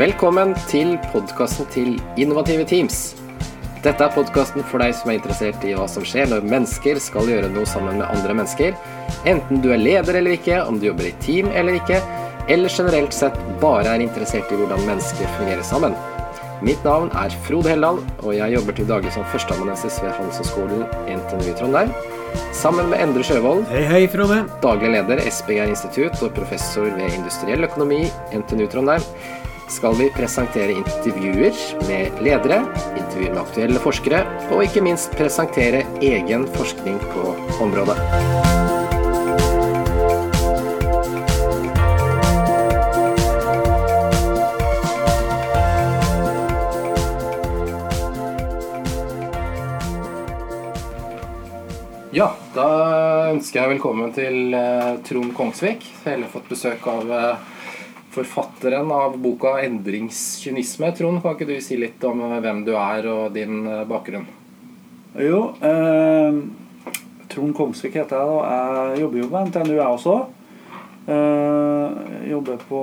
Velkommen til podkasten til Innovative Teams. Dette er podkasten for deg som er interessert i hva som skjer når mennesker skal gjøre noe sammen med andre mennesker. Enten du er leder eller ikke, om du jobber i team eller ikke, eller generelt sett bare er interessert i hvordan mennesker fungerer sammen. Mitt navn er Frode Helland, og jeg jobber til daglig som førsteamanuensis ved Handelshøyskolen NTNU i Trondheim. Sammen med Endre Sjøvold, Hei, hei, Frode. daglig leder SBGR Institutt og professor ved industriell økonomi NTNU Trondheim, skal vi presentere intervjuer med ledere, intervjuer med aktuelle forskere, og ikke minst presentere egen forskning på området. Ja, da ønsker jeg velkommen til eh, Trond Kongsvik. Jeg har fått besøk av eh, forfatteren av boka 'Endringskynisme'. Trond, kan ikke du si litt om eh, hvem du er og din eh, bakgrunn? Jo, eh, Trond Kongsvik heter jeg. da. Jeg jobber jo på NTNU, jeg også. Eh, jobber på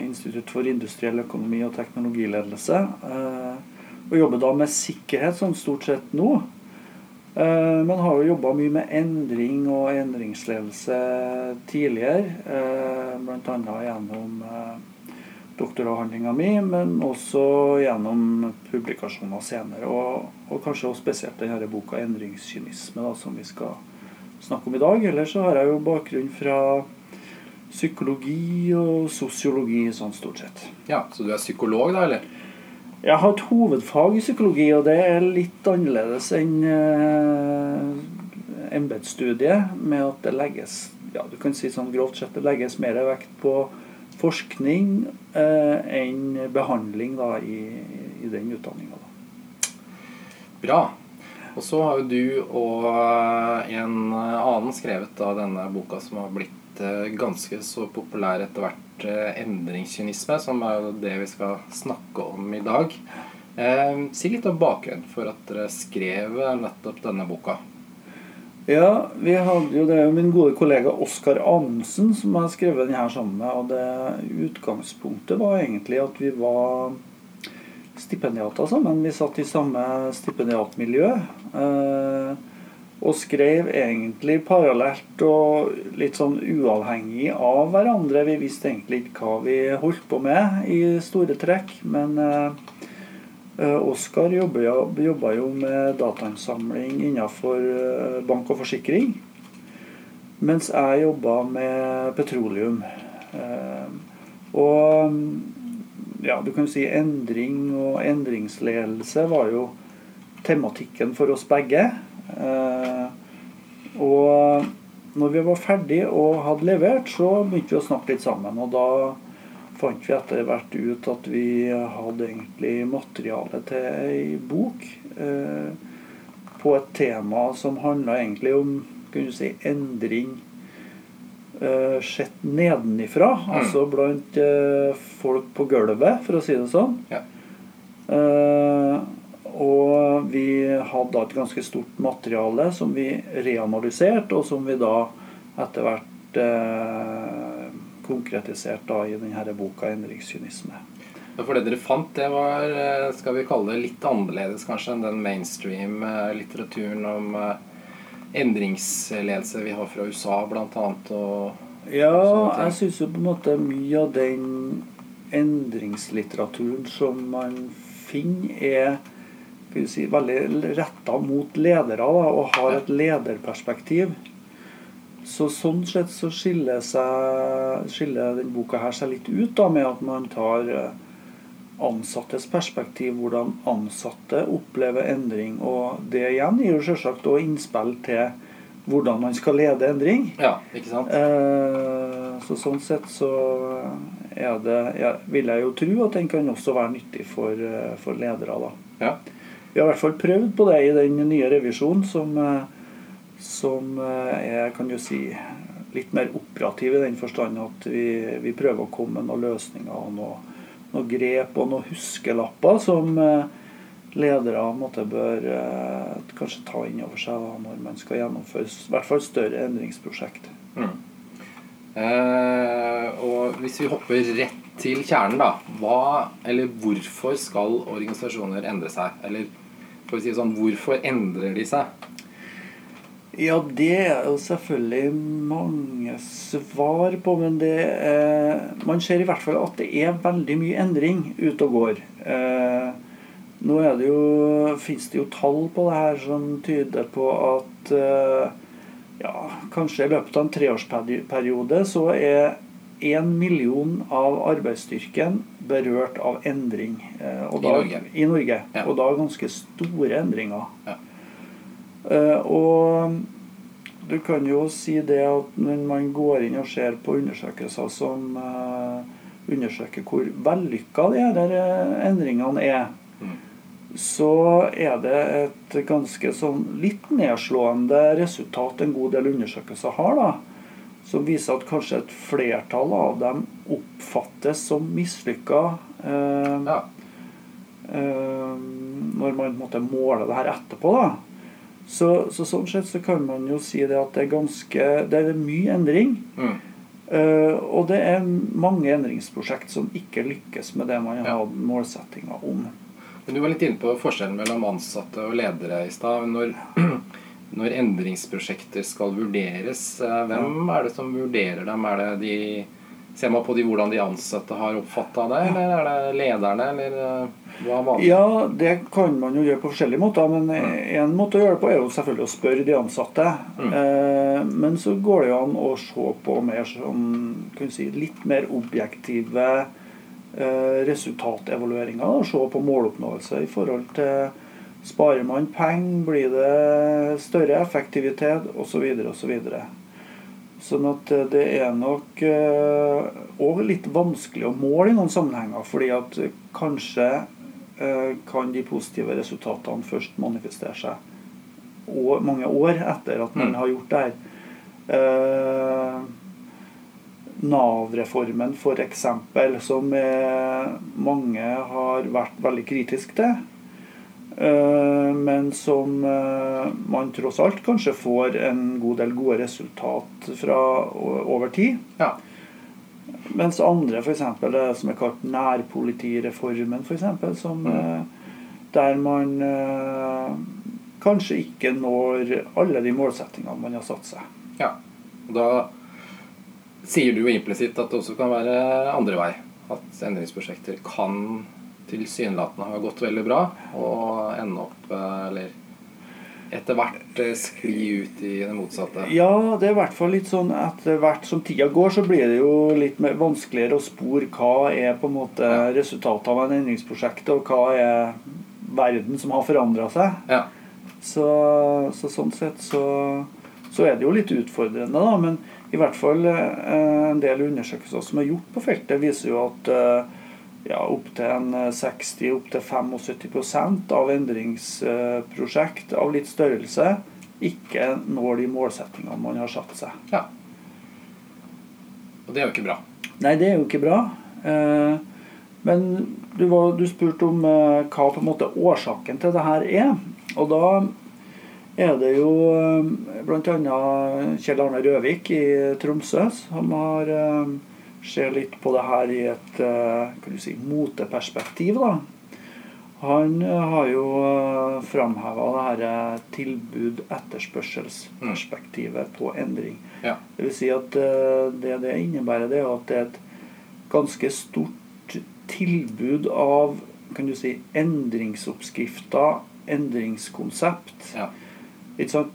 Institutt for industriell økonomi og teknologiledelse. Eh, og jobber da med sikkerhet sånn stort sett nå. Eh, men har jo jobba mye med endring og endringsledelse tidligere. blant Bl.a. gjennom eh, doktoravhandlinga mi, men også gjennom publikasjoner senere. Og, og kanskje også spesielt denne boka 'Endringskynisme', da, som vi skal snakke om i dag. Ellers så har jeg jo bakgrunn fra psykologi og sosiologi sånn stort sett. Ja, Så du er psykolog, da, eller? Jeg har et hovedfag i psykologi, og det er litt annerledes enn eh, embetsstudiet, med at det legges ja, du kan si sånn grovt sett det legges mer vekt på forskning eh, enn behandling da, i, i den utdanninga. Bra. Og så har jo du og eh, en annen skrevet da denne boka som har blitt eh, ganske så populær etter hvert, eh, 'Endringskynisme', som er jo det vi skal snakke om i dag. Eh, si litt om bakgrunnen for at dere skrev nettopp denne boka. Ja, vi hadde jo det er jo min gode kollega Oskar Amundsen som har skrevet den her sammen med. Og det utgangspunktet var egentlig at vi var stipendiater sammen. Vi satt i samme stipendiatmiljø. Eh, og skrev egentlig parallelt og litt sånn uavhengig av hverandre. Vi visste egentlig ikke hva vi holdt på med i store trekk. Men eh, Oskar jobba jo med datainnsamling innenfor eh, bank og forsikring. Mens jeg jobba med petroleum. Eh, og ja, du kan jo si endring og endringsledelse var jo tematikken for oss begge. Eh, og når vi var ferdig og hadde levert, så begynte vi å snakke litt sammen. Og da fant vi etter hvert ut at vi hadde egentlig materiale til ei bok eh, på et tema som handla egentlig om kunne du si, endring eh, sett nedenifra. Mm. Altså blant eh, folk på gulvet, for å si det sånn. Ja. Eh, og vi hadde da et ganske stort materiale som vi reanalyserte, og som vi da etter hvert eh, konkretiserte da i denne boka 'Endringskynisme'. For det dere fant, det var eh, skal vi kalle det litt annerledes kanskje enn den mainstream-litteraturen om eh, endringsledelse vi har fra USA bl.a. og Ja, jeg syns jo på en måte mye av den endringslitteraturen som man finner, er si, veldig retta mot ledere da, og har et lederperspektiv. Så Sånn sett så skiller, seg, skiller denne boka her seg litt ut da, med at man tar eh, ansattes perspektiv, hvordan ansatte opplever endring. Og det igjen gir jo selvsagt også innspill til hvordan man skal lede endring. Ja, ikke sant? Eh, så sånn sett så er det ja, vil jeg jo tro at den kan også være nyttig for, eh, for ledere. da. Ja. Vi har i hvert fall prøvd på det i den nye revisjonen, som, eh, som eh, er kan du si, litt mer operativ i den forstand at vi, vi prøver å komme med noen løsninger og noen noe grep og noen huskelapper som eh, ledere måtte bør eh, kanskje ta inn over seg da, når man skal gjennomføre i hvert fall større endringsprosjekt. Mm. Eh, og hvis vi hopper rett til kjernen, da. Hva, eller hvorfor skal organisasjoner endre seg? Eller for å si det sånn, hvorfor endrer de seg? Ja, det er jo selvfølgelig mange svar på, men det eh, man ser i hvert fall at det er veldig mye endring ute og går. Eh, nå er det jo, finnes det jo tall på det her som tyder på at eh, ja, kanskje i løpet av en treårsperiode så er én million av arbeidsstyrken berørt av endring. Eh, da, I Norge. I Norge ja. Og da ganske store endringer. Ja. Uh, og du kan jo si det at når man går inn og ser på undersøkelser som uh, undersøker hvor vellykka de her endringene er, mm. så er det et ganske sånn litt nedslående resultat en god del undersøkelser har. da som viser at kanskje et flertall av dem oppfattes som mislykka eh, ja. eh, når man måtte måle det her etterpå. da. Så, så, sånn sett så kan man jo si det at det er ganske Det er mye endring. Mm. Eh, og det er mange endringsprosjekt som ikke lykkes med det man har ja. målsettinga om. Men Du var litt inne på forskjellen mellom ansatte og ledere i stad. Når når endringsprosjekter skal vurderes, eh, hvem er det som vurderer dem? Er det de, ser man på de, hvordan de ansatte har oppfatta det, eller er det lederne, eller eh, hva var det? Ja, det kan man jo gjøre på forskjellige måter. Men mm. en måte å gjøre det på er jo selvfølgelig å spørre de ansatte. Mm. Eh, men så går det jo an å se på mer sånn, kan si, litt mer objektive resultatevalueringer. og Se på måloppnåelse i forhold til Sparer man penger, blir det større effektivitet osv. osv. Så videre, så sånn at eh, det er nok òg eh, litt vanskelig å måle i noen sammenhenger. fordi at kanskje eh, kan de positive resultatene først manifestere seg mange år etter at man mm. har gjort det her. Nav-reformen f.eks., som mange har vært veldig kritisk til. Eh, men som eh, man tross alt kanskje får en god del gode resultat fra over tid. Ja. Mens andre, f.eks. det som er kalt nærpolitireformen, for eksempel, som, mm. Eh, der man kanskje ikke når alle de målsettingene man har satt seg. Ja, Da sier du implisitt at det også kan være andre vei. At endringsprosjekter kan tilsynelatende har gått veldig bra, og ende opp eh, Eller etter hvert eh, skli ut i det motsatte? Ja, det er i hvert fall litt sånn etter hvert som tida går, så blir det jo litt vanskeligere å spore hva er på en måte resultatet av en endringsprosjekt, og hva er verden som har forandra seg. Ja. Så, så, sånn sett så, så, er det jo litt utfordrende, da. Men i hvert fall eh, en del undersøkelser som er gjort på feltet, viser jo at ja, opptil 60-75% av endringsprosjekt av litt størrelse ikke når de målsettingene man har satt seg. Ja. Og det er jo ikke bra. Nei, det er jo ikke bra. Eh, men du, var, du spurte om eh, hva på en måte årsaken til det her er. Og da er det jo eh, bl.a. Kjell Arne Røvik i Tromsø som har ser litt på det her i et eh, kan du si, moteperspektiv. da. Han eh, har jo eh, framheva det her tilbud-etterspørselsperspektivet på endring. Ja. Det vil si at det det innebærer, det er at det er et ganske stort tilbud av kan du si, endringsoppskrifter, endringskonsept. Ja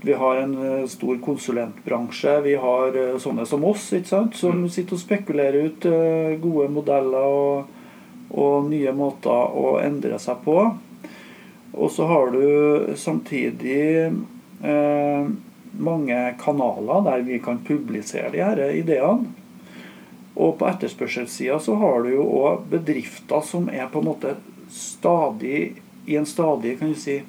vi har en eh, stor konsulentbransje. Vi har eh, sånne som oss som mm. sitter og spekulerer ut eh, gode modeller og, og, nye måter å endre seg på. Og så har du samtidig eh, mange kanaler der vi kan publisere de her ideene. Og på etterspørselssida så har du jo òg bedrifter som er på en måte stadig i en stadig kan du si,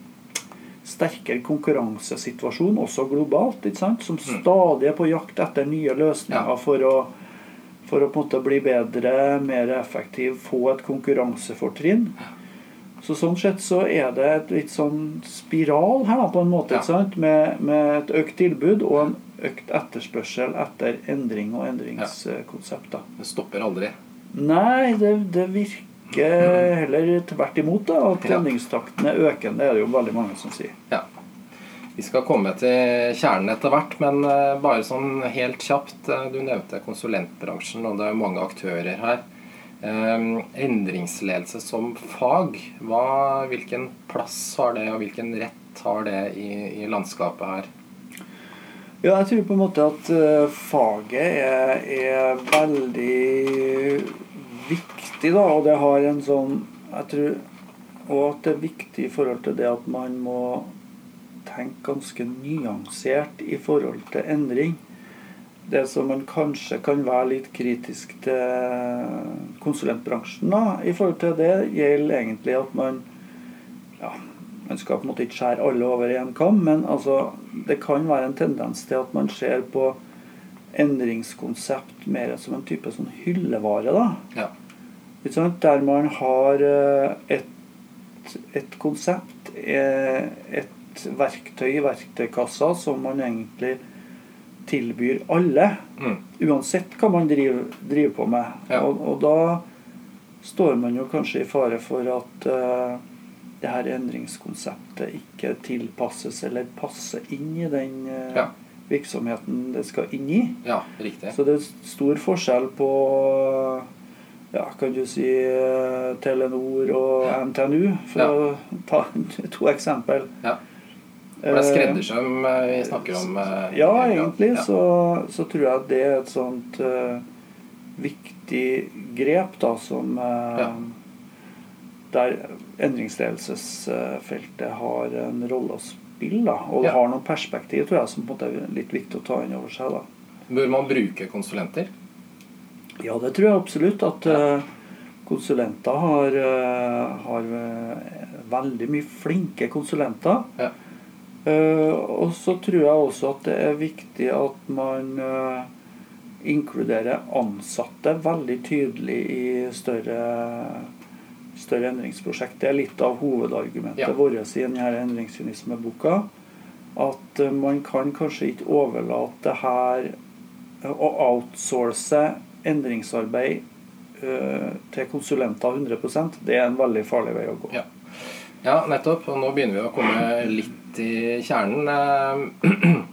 sterkere konkurransesituasjon, også globalt, som mm. stadig er på jakt etter nye løsninger for, å, for å på en måte bli bedre, mer effektiv, få et konkurransefortrinn. Så Sånn sett så er det et litt sånn spiral her da, på en måte, ja. med, med, et økt tilbud og en økt etterspørsel etter endring og endringskonsepter. Ja. Det stopper aldri. Nei, det, det virker heller tvert imot. da, At treningstakten er økende, det er det jo veldig mange som sier. Ja. Vi skal komme til kjernen etter hvert, men eh, bare sånn helt kjapt. eh, Du nevnte konsulentbransjen, og det er jo mange aktører her. Eh, Endringsledelse som fag, hva, hvilken plass har det, og hvilken rett har det i, i landskapet her? Ja, jeg tror på en måte at eh, faget er, er veldig viktig, da. Og det har en sånn Jeg tror Og at det er viktig i forhold til det at man må tenke ganske nyansert i forhold til endring. Det som man kanskje kan være litt kritisk til konsulentbransjen da, i forhold til det, gjelder egentlig at man ja, man skal på en måte ikke skjære alle over i en kam, men altså, det kan være en tendens til at man ser på endringskonsept mer som en type sånn hyllevare. da. Ja. Der man har eh, et, et konsept, eh, et verktøy i verktøykassa som man egentlig tilbyr alle. Mm. Uansett hva man driver, driver på med. Ja. Og, og da står man jo kanskje i fare for at uh, det her endringskonseptet ikke tilpasses eller passer inn i den uh, Ja. Virksomheten det skal inn i. ja, riktig. Så det er stor forskjell på ja, kan du si Telenor og Ja. NTNU, for Ja. å ta to eksempel. Ja. For det er skreddersøm eh, vi snakker om? eh, Ja, egentlig Ja. så, så tror jeg at det er et sånt eh, viktig grep da, som eh. Der endringsledelsesfeltet har en rolle å spille. Da, og det Ja. har noen perspektiv tror jeg, som på en måte er litt viktig å ta inn over seg. da. Bør man bruke konsulenter? Ja, det tror jeg absolutt. At Ja. eh, konsulenter har, eh, har eh, veldig mye flinke konsulenter. Ja. Og så tror jeg også at det er viktig at man inkluderer ansatte veldig tydelig i større, større endringsprosjekt. Det er litt av hovedargumentet Ja. vårt i denne endringssynismeboka. At eh, man kan kanskje ikke overlate det her å outsource endringsarbeid eh, til konsulenter 100% det er en veldig farlig vei å gå. Ja. Ja, nettopp. Og nå begynner vi å komme litt i kjernen. Eh,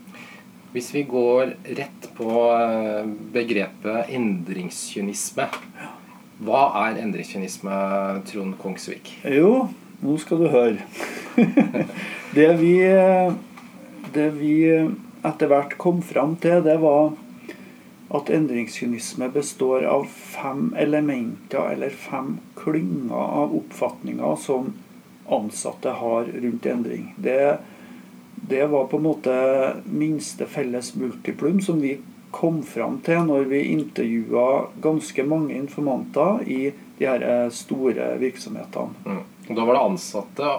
Hvis vi går rett på eh, begrepet endringskynisme. Hva er endringskynisme, Trond Kongsvik? Jo, nå skal du høre. det vi Det vi etter hvert kom fram til, det var at endringskynisme består av fem elementer eller fem klynger av oppfatninger som ansatte har rundt endring. Det, det var på en måte minste felles multiplum som vi kom fram til når vi intervjua ganske mange informanter i de her eh, store virksomhetene. Mm. Og Da var det ansatte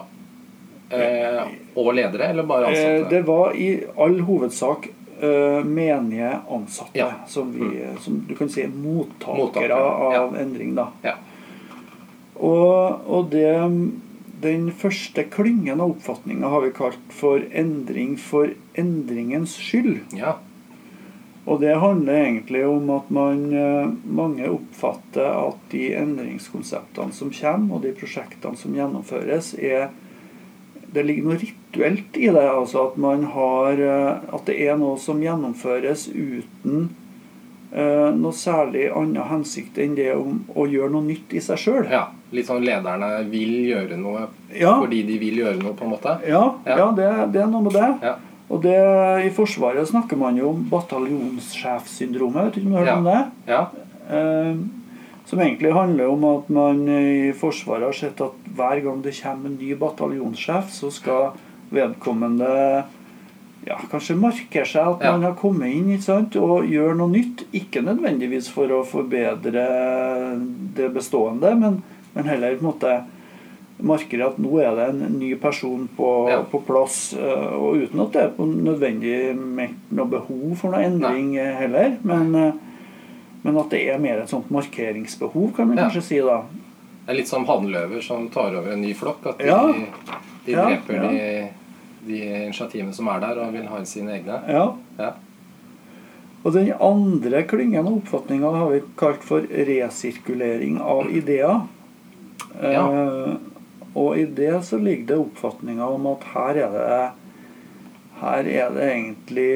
eh, og ledere, eller bare Eh, ansatte? Det var i all hovedsak eh, menige ansatte, Ja. Mm. som, vi, som du kan si er mottakere, Mottakere, ja. av endring. da. Ja. Og, og det, den første klyngen av oppfatninga har vi kalt for endring for endringens skyld. ja. Og det handler egentlig om at man, eh, mange oppfatter at de endringskonseptene som kommer, og de prosjektene som gjennomføres, er Det ligger noe rituelt i det. altså At man har eh, At det er noe som gjennomføres uten eh, noe særlig annen hensikt enn det om å gjøre noe nytt i seg sjøl. ja. Litt sånn lederne vil gjøre noe Ja. fordi de vil gjøre noe, på en måte? Ja, Ja. ja det, det er noe med det. Og det, I Forsvaret snakker man jo om bataljonssjefsyndromet. Vet du har hørt Ja. om det? Ja. Eh, som egentlig handler om at man i Forsvaret har sett at hver gang det kommer en ny bataljonssjef, så skal vedkommende ja, kanskje markere seg at Ja. man har kommet inn ikke sant? og gjør noe nytt. Ikke nødvendigvis for å forbedre det bestående, men, men heller på en måte markere at nå er det en ny person på, Ja. på plass. eh, Og uten at det er på nødvendig meldt noe behov for noe endring Nei. heller. Men, eh, men at det er mer et sånt markeringsbehov, kan man Ja. kanskje si da. Det er litt som hannløver som tar over en ny flokk. At de, Ja. de dreper. De, de initiativene som er der, og vil ha sine egne. Ja. Ja. Og den andre klyngen av oppfatninga har vi kalt for resirkulering av ideer. Ja. Eh, og i det så ligger det oppfatninga om at her er det her er det egentlig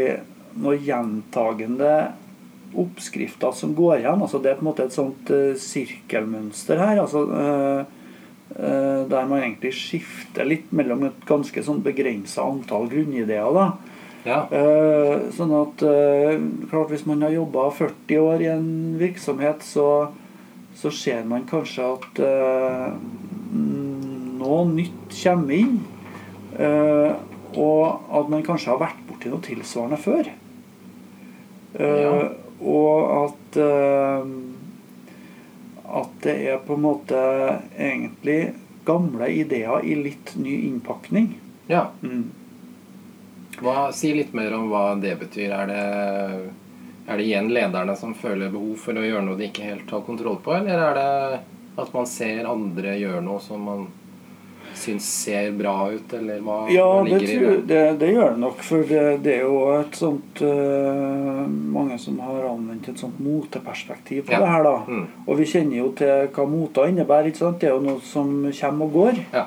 noen gjentagende oppskrifter som går igjen. altså Det er på en måte et sånt uh, sirkelmønster her. altså uh, uh, Der man egentlig skifter litt mellom et ganske sånn begrensa antall grunnideer. da. Ja. Sånn at klart Hvis man har jobba 40 år i en virksomhet, så, så ser man kanskje at noe nytt kommer inn. eh, og at man kanskje har vært borti noe tilsvarende før. Eh, Ja. Og at eh, at det er på en måte egentlig gamle ideer i litt ny innpakning. ja. Mm. Hva, si litt mer om hva det betyr. Er det, er det igjen lederne som føler behov for å gjøre noe de ikke helt har kontroll på, eller er det at man ser andre gjøre noe som man syns ser bra ut, eller hva, Ja, hva det, tror, i det? det, det gjør det nok. For det, det er jo et sånt uh, Mange som har anvendt et sånt moteperspektiv på Ja. det her, da. Mm. Og vi kjenner jo til hva mota innebærer. ikke sant? Det er jo noe som kommer og går. Ja.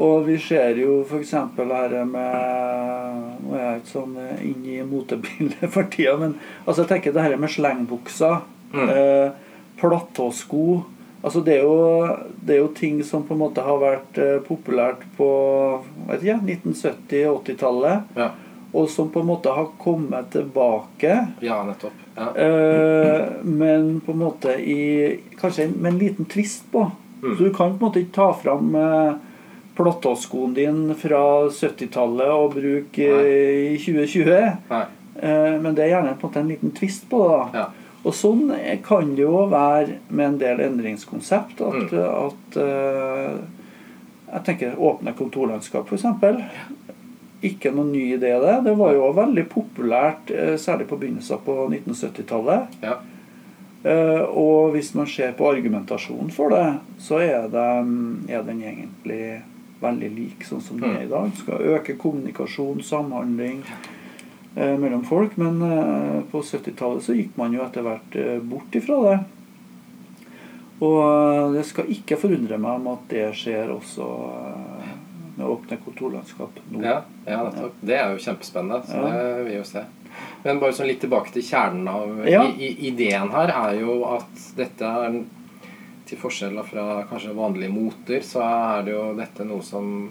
Og vi ser jo f.eks. her med Nå er jeg ikke sånn eh, inn i motebildet for tida, men altså jeg tenker det her med slengbukser, Mm. eh, platåsko Altså det er, jo, det er jo ting som på en måte har vært eh, populært på 1970-80-tallet, Ja. og som på en måte har kommet tilbake. ja, nettopp. Ja. Eh, men på en måte i Kanskje med en liten tvist på. Mm. Så du kan på en måte ikke ta fram eh, platåskoen din fra 70-tallet og bruke eh, i 2020. Nei. Eh, men det er gjerne på en måte en liten tvist på det. da. Ja. Og sånn kan det jo være med en del endringskonsept. At, at eh, Jeg tenker åpne kontorlandskap, f.eks. Ikke noen ny idé, det. Det var jo veldig populært, eh, særlig på begynnelsen på 1970-tallet. Ja. Eh, Og hvis man ser på argumentasjonen for det, så er, det, er den egentlig veldig lik sånn som den er i dag. Skal øke kommunikasjon, samhandling mellom folk. Men eh, på 70-tallet så gikk man jo etter hvert eh, bort ifra det. Og eh, det skal ikke forundre meg om at det skjer også eh, med åpne kontorlandskap nå. Ja, ja. Det er jo kjempespennende. Så Ja. det vil vi jo se. Men bare sånn litt tilbake til kjernen av Ja. i, i, Ideen her er jo at dette er Til forskjell fra kanskje vanlige moter, så er det jo dette noe som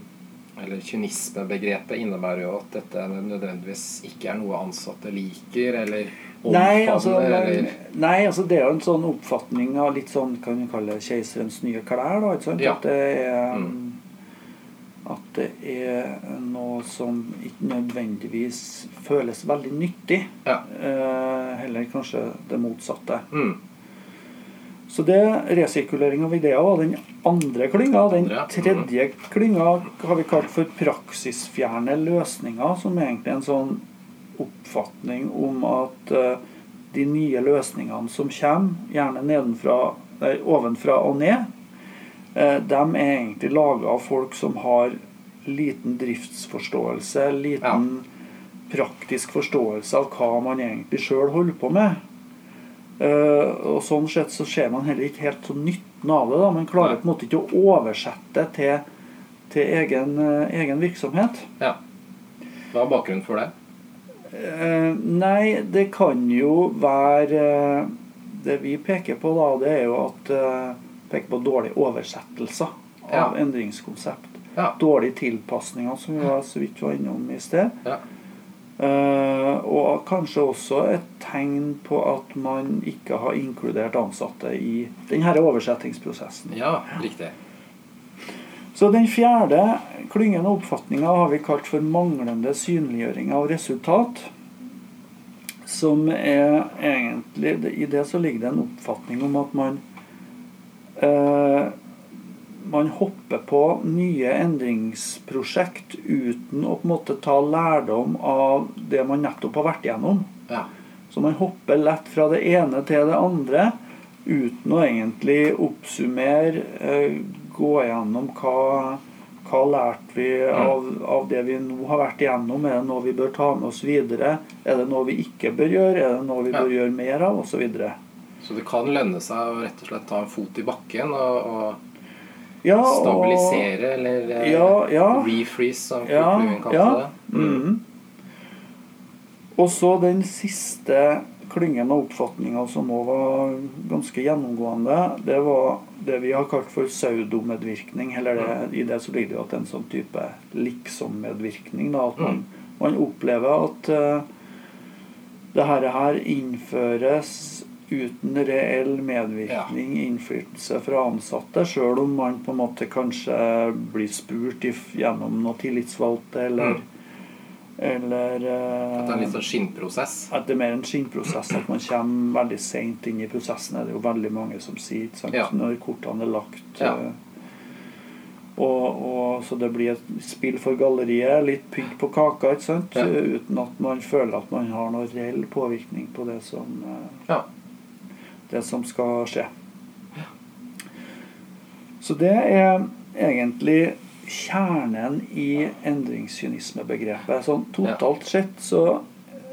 Eller kynismebegrepet innebærer jo at dette nødvendigvis ikke er noe ansatte liker, eller Nei altså, eller nei, altså det er jo en sånn oppfatning av litt sånn kan vi kalle det keiserens nye klær. da, ikke sant? Ja. At det er Mm. At det er noe som ikke nødvendigvis føles veldig nyttig. Ja. Eh, heller kanskje det motsatte. Mm. Så det resirkulering av ideer var den andre klynga. Den tredje klynga har vi kalt for praksisfjerne løsninger, som er egentlig en sånn oppfatning om at eh, de nye løsningene som kommer, gjerne nedenfra, nei, ovenfra og ned, eh, de er egentlig laga av folk som har liten driftsforståelse, liten praktisk forståelse av hva man egentlig sjøl holder på med. Eh, og sånn sett så ser man heller ikke helt så nytten av det. da, Man klarer på en måte ikke å oversette til, til egen, eh, egen virksomhet. ja. Hva er bakgrunnen for det? Eh, nei, det kan jo være Det vi peker på, da, det er jo at peker på dårlige oversettelser av Ja. endringskonsept. Ja. Dårlige tilpasninger, som vi var så vidt var innom i sted. Ja. Eh, og kanskje også et tegn på at man ikke har inkludert ansatte i denne oversettingsprosessen. ja, riktig. Så den fjerde klyngen av oppfatninger har vi kalt for manglende synliggjøring av resultat. Som er egentlig I det så ligger det en oppfatning om at man eh, man hopper på nye endringsprosjekt uten å på en måte ta lærdom av det man nettopp har vært igjennom. Ja. Så man hopper lett fra det ene til det andre uten å egentlig oppsummere, eh, gå gjennom hva, Hva lærte vi av, av det vi nå har vært igjennom? Er det noe vi bør ta med oss videre? Er det noe vi ikke bør gjøre? Er det noe vi Ja. bør gjøre mer av? Og så videre. Så det kan lønne seg å rett og slett ta en fot i bakken og, og Ja, og- stabilisere, eller eh, Ja, ja. refreeze, som Kurt kalte ja. det. Mm. Og så den siste klyngen av oppfatninger som nå var ganske gjennomgående, det var det vi har kalt for pseudomedvirkning. Eller det, i det så ligger det jo at det er en sånn type liksom-medvirkning. Da, at man, man opplever at uh, det her, her innføres uten reell medvirkning, innflytelse fra ansatte, sjøl om man på en måte kanskje blir spurt gjennom noe tillitsvalgte eller Mm. eller At det er litt eh, sånn skinnprosess. at det er mer en skinnprosess, at man kommer veldig seint inn i prosessen. er det jo veldig mange som sier? Ja. når kortene er lagt. Ja. eh, Og, og Så det blir et spill for galleriet, litt pygg på kaka, ikke sant? Ja. Eh, uten at man føler at man har noen reell påvirkning på det som, eh, Ja. Det som skal skje. Så det er egentlig kjernen i endringskynismebegrepet. Sånn totalt sett så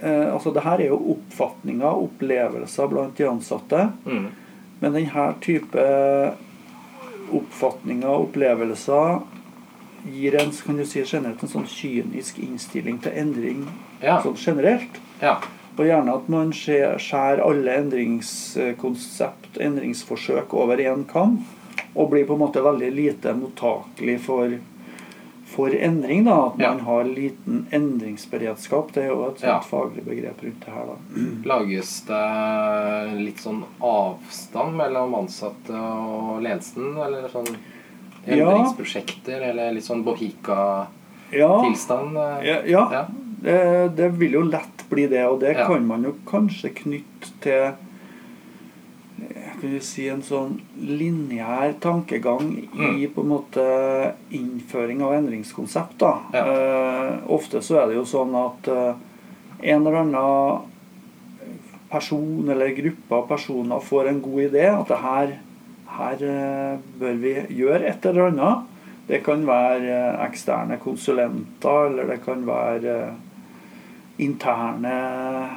eh, Altså det her er jo oppfatninger, opplevelser blant de ansatte. Mm. Men denne type oppfatninger og opplevelser gir en kan du si, generelt en sånn kynisk innstilling til endring Ja. sånn generelt. ja. Og gjerne at man skjærer alle endringskonsept, endringsforsøk over én kam. Og blir på en måte veldig lite mottakelig for, for endring. da, At man Ja. har liten endringsberedskap. Det er jo et Ja. faglig begrep rundt det her. da. Lages det litt sånn avstand mellom ansatte og ledelsen? Eller sånn Ja. endringsprosjekter, eller litt sånn bohika-tilstand? Ja, eh? ja, ja. Ja. Det, det vil jo lett bli det. Og det Ja. kan man jo kanskje knytte til eh, kan vi si en sånn lineær tankegang i på en måte innføring av endringskonsept. da. Ja. Eh, ofte så er det jo sånn at eh, en eller annen person eller gruppe av personer får en god idé. At det her, her eh, bør vi gjøre et eller annet. Det kan være eh, eksterne konsulenter, eller det kan være eh, interne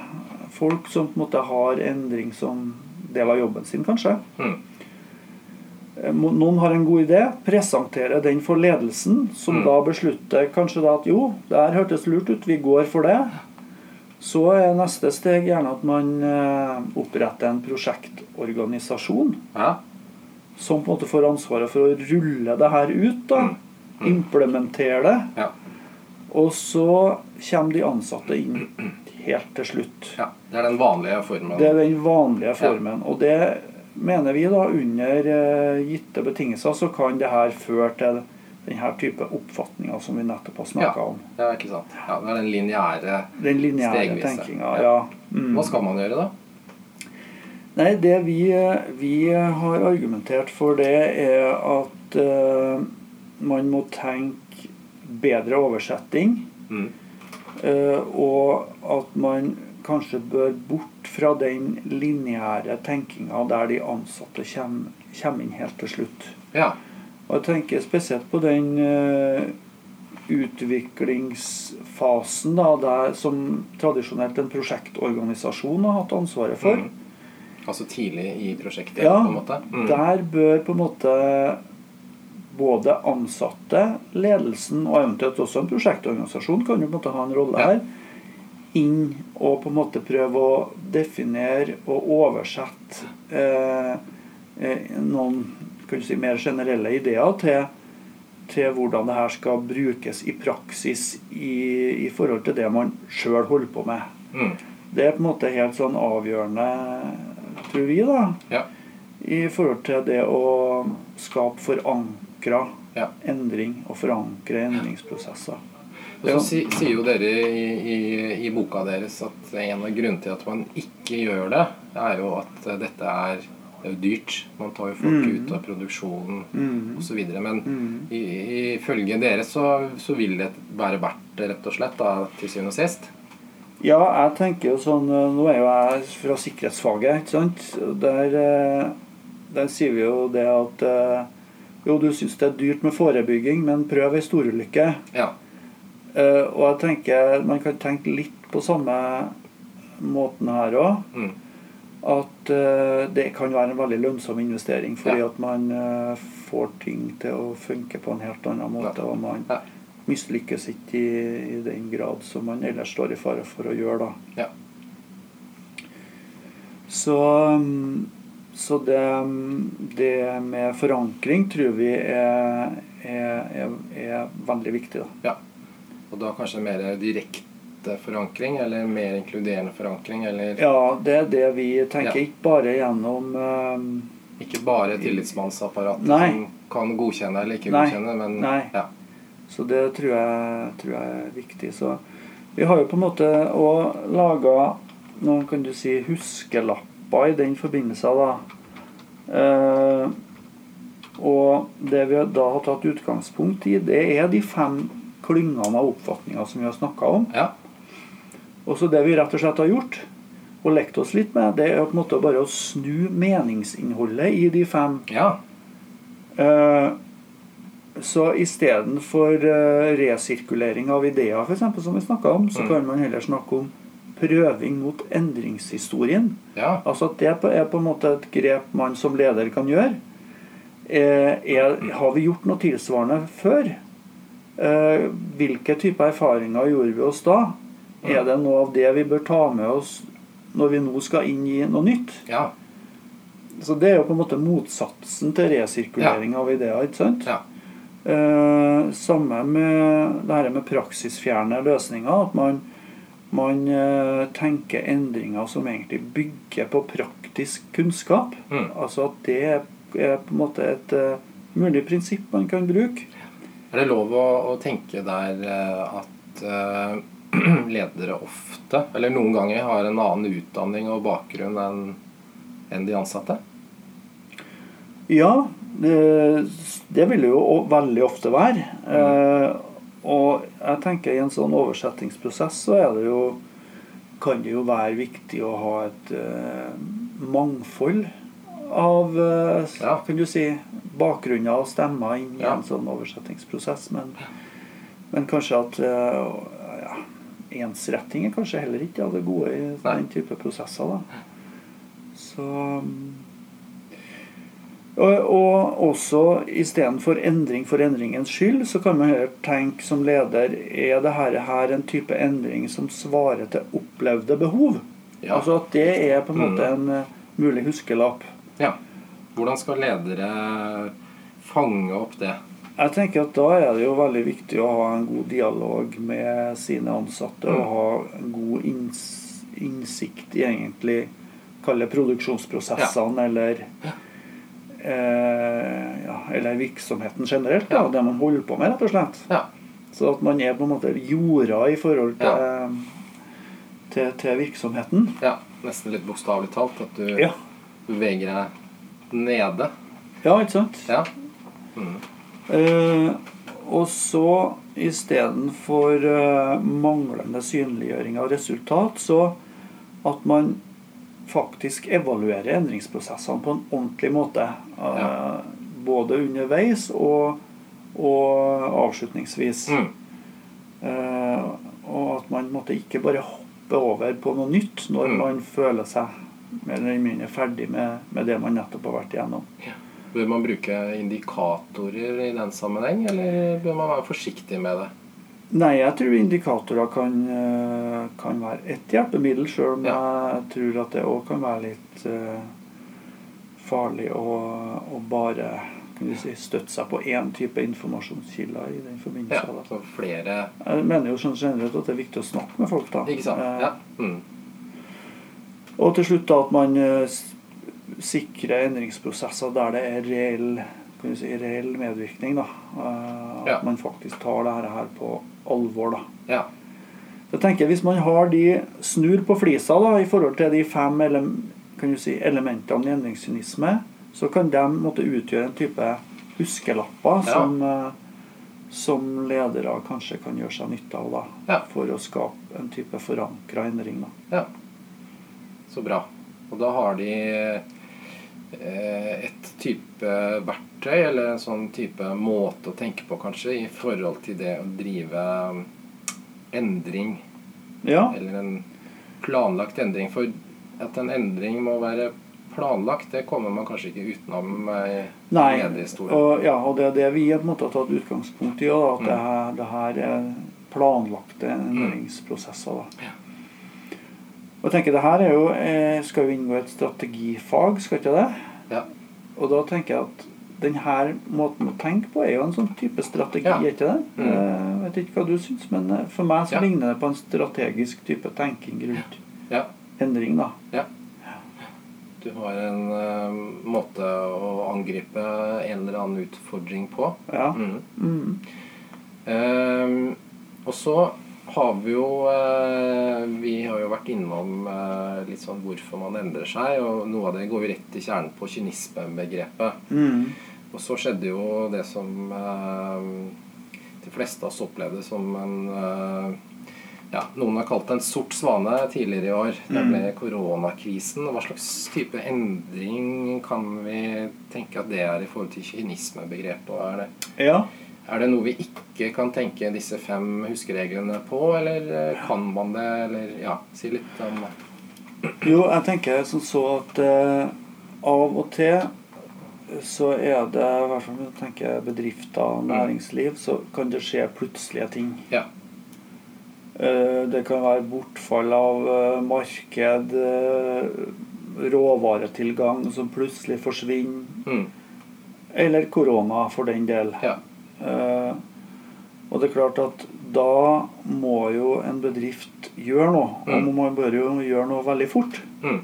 folk som på en måte har endring som del av jobben sin, kanskje. Mm. Eh, Noen har en god idé, presenterer den for ledelsen, som Mm. da beslutter kanskje da at jo, det her hørtes lurt ut, vi går for det. Så er neste steg gjerne at man eh, oppretter en prosjektorganisasjon ja. som på en måte får ansvaret for å rulle det her ut. da, Mm. Implementere det. Ja. Og så kommer de ansatte inn helt til slutt. ja. Det er den vanlige formen. Det er den vanlige formen. Og det mener vi da under eh, gitte betingelser så kan det her føre til denne type oppfatninger som vi nettopp har snakka Ja. om. Ja, ikke sant. Ja, det er den lineære Den lineære tenkinga. Ja. Ja. Mm. Hva skal man gjøre da? Nei, det vi, vi har argumentert for, det er at uh, man må tenke bedre oversetting. Mm. eh, og at man kanskje bør bort fra den lineære tenkinga der de ansatte kommer, kommer inn helt til slutt. Ja. Og jeg tenker spesielt på den eh, utviklingsfasen da, der, som tradisjonelt en prosjektorganisasjon har hatt ansvaret for. Mm. Altså tidlig i prosjektet, Ja, på en måte? Mm. Der bør på en måte både ansatte, ledelsen og eventuelt også en prosjektorganisasjon kan jo på en måte ha en rolle her. Inn og på en måte prøve å definere og oversette eh, eh, noen kan du si, mer generelle ideer til, til hvordan det her skal brukes i praksis i, i forhold til det man sjøl holder på med. Mm. Det er på en måte helt sånn avgjørende, tror vi, da Ja. I forhold til det å skape forankra Ja. endring og forankre endringsprosesser. Og så si, sier jo dere i, i, i boka deres at en av grunnene til at man ikke gjør det, er jo at eh, dette er, det er dyrt. Man tar jo folk Mm. ut av produksjonen Mm. osv. Men Mm. i- ifølge dere så, så vil det være verdt det, rett og slett, da, til syvende og sist. Ja, jeg tenker jo sånn eh, Nå er jo jeg fra sikkerhetsfaget, ikke sant. Der, der sier vi jo det at eh, Jo, du syns det er dyrt med forebygging, men prøv ei storulykke. Ja. Eh, og jeg tenker man kan tenke litt på samme måten her òg. Mm. At eh, det kan være en veldig lønnsom investering, fordi Ja. at man får ting til å funke på en helt annen måte. Og man mislykkes ikke i, i den grad som man ellers står i fare for å gjøre. da. Ja. Så, um, så det, det med forankring tror vi er, er, er veldig viktig. da. ja. Og da kanskje mer direkte forankring, eller mer inkluderende forankring, eller Ja, det er det vi tenker. Ja. Ikke bare gjennom uh, ikke bare tillitsmannsapparatet Nei. som kan godkjenne eller ikke Nei. godkjenne, men Nei. Ja. Så det tror jeg, tror jeg er viktig. Så vi har jo på en måte òg laga noen kan du si, huskelapper i den forbindelse. da. Eh, og det vi da har tatt utgangspunkt i, det er de fem klyngene av oppfatninger som vi har snakka om. ja. Og så det vi rett og slett har gjort, og lekt oss litt med, det er på en måte bare å snu meningsinnholdet i de fem ja. Eh, Så istedenfor uh, resirkulering av ideer, for eksempel, som vi snakka om, så Mm. kan man heller snakke om prøving mot endringshistorien. ja. Altså at det er på en måte et grep man som leder kan gjøre. Eh, er, har vi gjort noe tilsvarende før? Eh, hvilke typer erfaringer gjorde vi oss da? Er det noe av det vi bør ta med oss når vi nå skal inn i noe nytt? ja. Så det er jo på en måte motsatsen til resirkulering av ideer. ikke sant? ja. Eh, samme med det her med praksisfjerne løsninger. At man, man eh, tenker endringer som egentlig bygger på praktisk kunnskap. Mm. Altså at det er, på en måte et eh, mulig prinsipp man kan bruke. Er det lov å, å tenke der eh, at uh, ledere ofte, eller noen ganger, har en annen utdanning og bakgrunn enn enn de ansatte? Ja, det, vil det jo veldig ofte være. Eh, og jeg tenker i en sånn oversettingsprosess så er det jo kan det jo være viktig å ha et uh, mangfold av uh, Ja. kan du si, bakgrunner og stemmer inn i Ja. en sånn oversettingsprosess. Men, men kanskje at uh, ja, ensretting er kanskje heller ikke av det gode i den type prosesser. da. Så og, og også istedenfor endring for endringens skyld, så kan man heller tenke som leder er dette her, en type endring som svarer til opplevde behov? Ja. Altså at det er på en måte Mm. en eh, mulig huskelapp. ja. Hvordan skal ledere fange opp det? Jeg tenker at Da er det jo veldig viktig å ha en god dialog med sine ansatte og Mm. ha en god inns innsikt i egentlig kalle produksjonsprosessene eller eh, ja, eller virksomheten generelt. Da, Det man holder på med, rett og slett. Ja. Så at man er på en måte jorda i forhold til, til, til virksomheten. ja. Nesten litt bokstavelig talt. At du beveger deg nede. ja, ikke sant? Ja. Mm. Eh, og så istedenfor eh, manglende synliggjøring av resultat, så at man faktisk evaluere endringsprosessene på en ordentlig måte. Eh, Ja. Både underveis og, og avslutningsvis. Mm. Eh, og at man måtte ikke bare hoppe over på noe nytt når Mm. man føler seg mer eller mindre ferdig med, med det man nettopp har vært igjennom. Bør man bruke indikatorer i den sammenheng, eller bør man være forsiktig med det? Nei, jeg tror indikatorer kan, eh, kan være ett hjelpemiddel, sjøl om jeg tror at det òg kan være litt uh, farlig å, å bare si, støtte seg på én type informasjonskilder i den forbindelse. Ja, så flere Jeg mener jo sånn generelt at det er viktig å snakke med folk. da. Ikke sant? Eh, Ja. Mm. Og til slutt da at man uh, sikrer endringsprosesser der det er reell, si, reell medvirkning. da. Uh, At Ja. man faktisk tar det her på alvor. da. ja. Jeg tenker Hvis man har de snur på flisa da, i forhold til de fem ele kan du si, elementene i endringssynisme, så kan de måtte utgjøre en type huskelapper Ja. som, eh, som ledere kanskje kan gjøre seg nytte av da, Ja. for å skape en type forankra endring. da. Ja. Så bra. Og da har de et type verktøy, eller en sånn type måte å tenke på, kanskje, i forhold til det å drive endring. Ja. Eller en planlagt endring. For at en endring må være planlagt, det kommer man kanskje ikke utenom i mediehistorien. mediehistorie. Og, ja, og det er det vi på en måte har tatt utgangspunkt i. at mm. det, her, det her er planlagte endringsprosesser. Da. Og jeg tenker det her er jo, eh, skal jo inngå et strategifag, skal ikke det? Ja. Og da tenker jeg at denne måten å tenke på er jo en sånn type strategi, Ja. ikke det? Mm. Jeg vet ikke hva du syns, men eh, for meg så Ja. ligner det på en strategisk type tenking rundt Ja. endring, da. Ja. Du har en uh, måte å angripe en eller annen utfordring på. Ja. Mm. Mm. Uh, og så har vi jo eh, Vi har jo vært innom eh, litt sånn hvorfor man endrer seg, og noe av det går jo rett i kjernen på kynismebegrepet. Mm. Og så skjedde jo det som eh, de fleste av oss opplevde som en ja, Noen har kalt det en sort svane tidligere i år, nemlig koronakrisen. Hva slags type endring kan vi tenke at det er i forhold til kynismebegrepet? Er det Ja. Er det noe vi ikke kan tenke disse fem huskereglene på, eller eh, kan man det, eller ja, si litt om Jo, jeg tenker som så at eh, av og til så er det, i hvert fall når jeg tenker bedrifter og næringsliv, så kan det skje plutselige ting. Ja. Eh, det kan være bortfall av eh, marked, eh, råvaretilgang som plutselig forsvinner, Mm. eller korona for den del. Ja. Eh, og det er klart at da må jo en bedrift gjøre noe, og Mm. man bør jo gjøre noe veldig fort. Mm.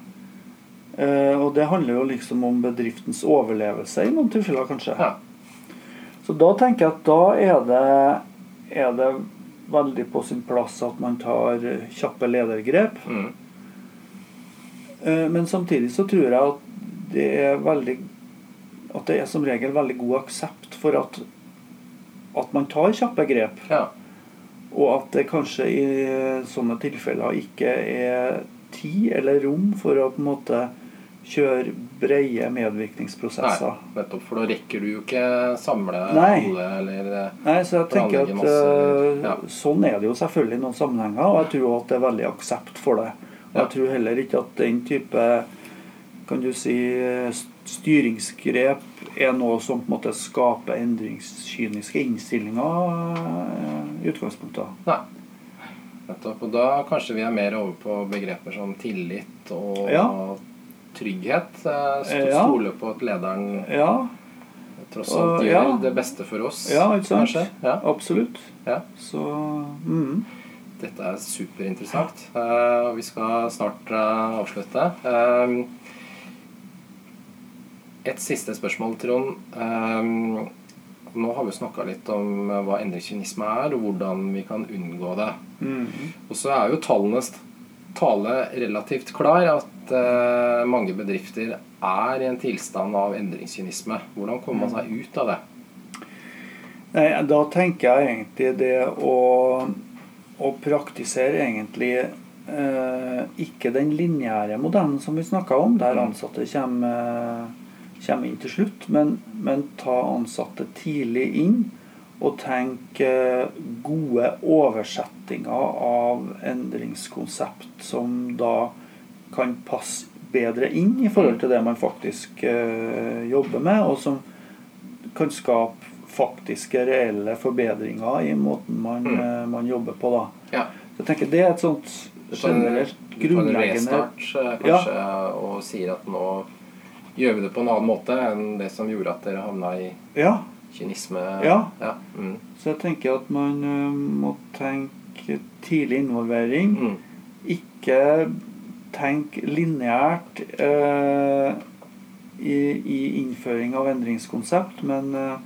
Eh, og det handler jo liksom om bedriftens overlevelse i noen tilfeller, kanskje. Ja. Så da tenker jeg at da er det, er det veldig på sin plass at man tar kjappe ledergrep. Mm. Eh, men samtidig så tror jeg at det er veldig At det er som regel veldig god aksept for at, at man tar kjappe grep. ja. Og at det kanskje i sånne tilfeller ikke er tid eller rom for å på en måte kjøre breie Nei, medvirkningsprosesser. nettopp. For da rekker du jo ikke samle Nei. alle, eller eh, Nei, så jeg tenker at masse, eh, ja. sånn er det jo selvfølgelig i noen sammenhenger, og jeg tror at det er veldig aksept for det. Og jeg tror heller ikke at den type kan du si styringsgrep er noe som på en måte skaper endringskyniske innstillinger eh, i utgangspunktet. Nei. Nettopp. Og da kanskje vi er mer over på begreper som tillit og Ja. trygghet. eh. Stole på at lederen Ja, tross alt gjør ja. det beste for oss. ja ikke sant? Ja. Absolutt. Ja. Så mm. Dette er superinteressant. Eh, vi skal snart eh, avslutte. Eh, et siste spørsmål, Trond. Um, nå har vi snakka litt om eh, hva endringskynisme er, og hvordan vi kan unngå det. Mm. Og så er jo tallenes tale relativt klar at eh, mange bedrifter er i en tilstand av endringskynisme. Hvordan kommer man seg ut av det? Nei, da tenker jeg egentlig det å, å praktisere egentlig eh, ikke den lineære modellen som vi snakka om, der Mm. ansatte kommer, kommer inn til slutt, men, men ta ansatte tidlig inn og tenke gode oversettinger av endringskonsept som da kan passe bedre inn i forhold til det man faktisk eh, jobber med, og som kan skape faktiske, reelle forbedringer i måten man, Mm. eh, man jobber på. da. Ja. Så jeg tenker Det er et sånt generelt grunnleggende du tar en restart kanskje, kanskje, og sier at nå gjør vi det på en annen måte enn det som gjorde at dere havna i Ja. kynisme. Ja. ja. Mm. Så jeg tenker at man eh, må tenke tidlig involvering. Mm. Ikke tenk lineært eh, i, i innføring av endringskonsept, men, eh,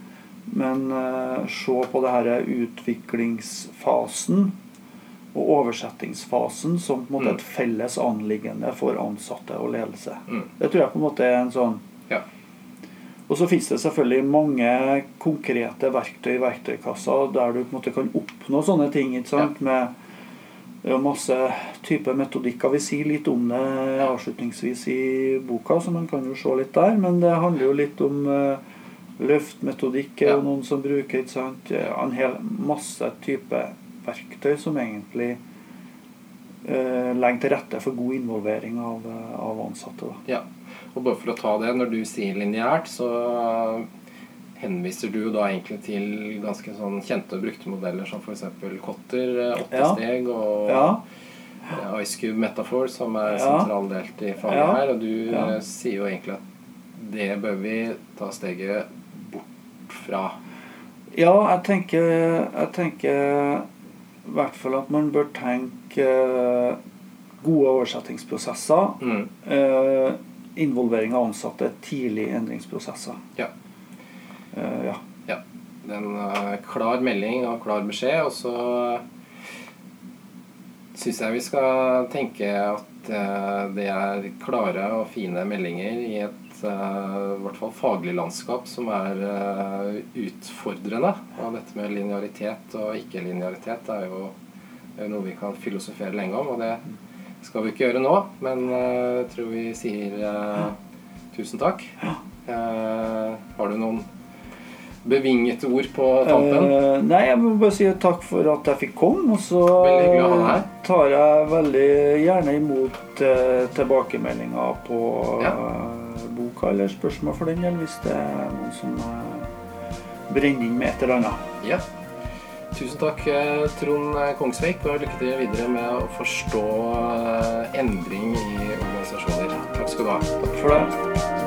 men eh, se på det denne utviklingsfasen og oversettingsfasen som på en måte Mm. et felles anliggende for ansatte og ledelse. Mm. Det tror jeg på en måte er en sånn Ja. Og så finnes det selvfølgelig mange konkrete verktøy i verktøykassa der du på en måte kan oppnå sånne ting. ikke sant? Med Det er masse typer metodikker. Vi sier litt om det avslutningsvis i boka, så man kan jo se litt der. Men det handler jo litt om uh, løftmetodikk Ja. noen som bruker. ikke sant? En hel masse type verktøy som egentlig eh, legger til rette for god involvering av, eh, av ansatte. da. Ja. Og bare for å ta det, når du sier lineært, så henviser du jo da egentlig til ganske sånn kjente og brukte modeller som f.eks. Kotter, eh, åtte Ja. steg, og Ja, eh, Ice Cube Metaphor, som er Ja. sentraldelt i faget Ja. her. Og du Ja. sier jo egentlig at det bør vi ta steget bort fra. Ja, jeg tenker, jeg tenker i hvert fall at man bør tenke eh, gode oversettingsprosesser. Mm. eh, involvering av ansatte tidlig i endringsprosesser. Ja. Eh, ja. Ja. Det er en eh, klar melding og klar beskjed, og så syns jeg vi skal tenke at eh, det er klare og fine meldinger i et eh, i hvert fall faglig landskap som er eh, utfordrende. Og dette med linearitet og ikke-linearitet er jo noe vi kan filosofere lenge om, og det skal vi ikke gjøre nå. Men eh, jeg tror vi sier eh, tusen takk. Eh, har du noen bevingete ord på tampen? Uh, nei, jeg må bare si takk for at jeg fikk komme. Og så tar jeg veldig gjerne imot uh, tilbakemeldinger på Ja. uh, boka, eller spørsmål for den del, hvis det er noen som brenner inn med et eller annet. Ja. Tusen takk, Trond Kongsvik, og lykke til videre med å forstå endring i organisasjoner. Takk skal du ha. Takk for det.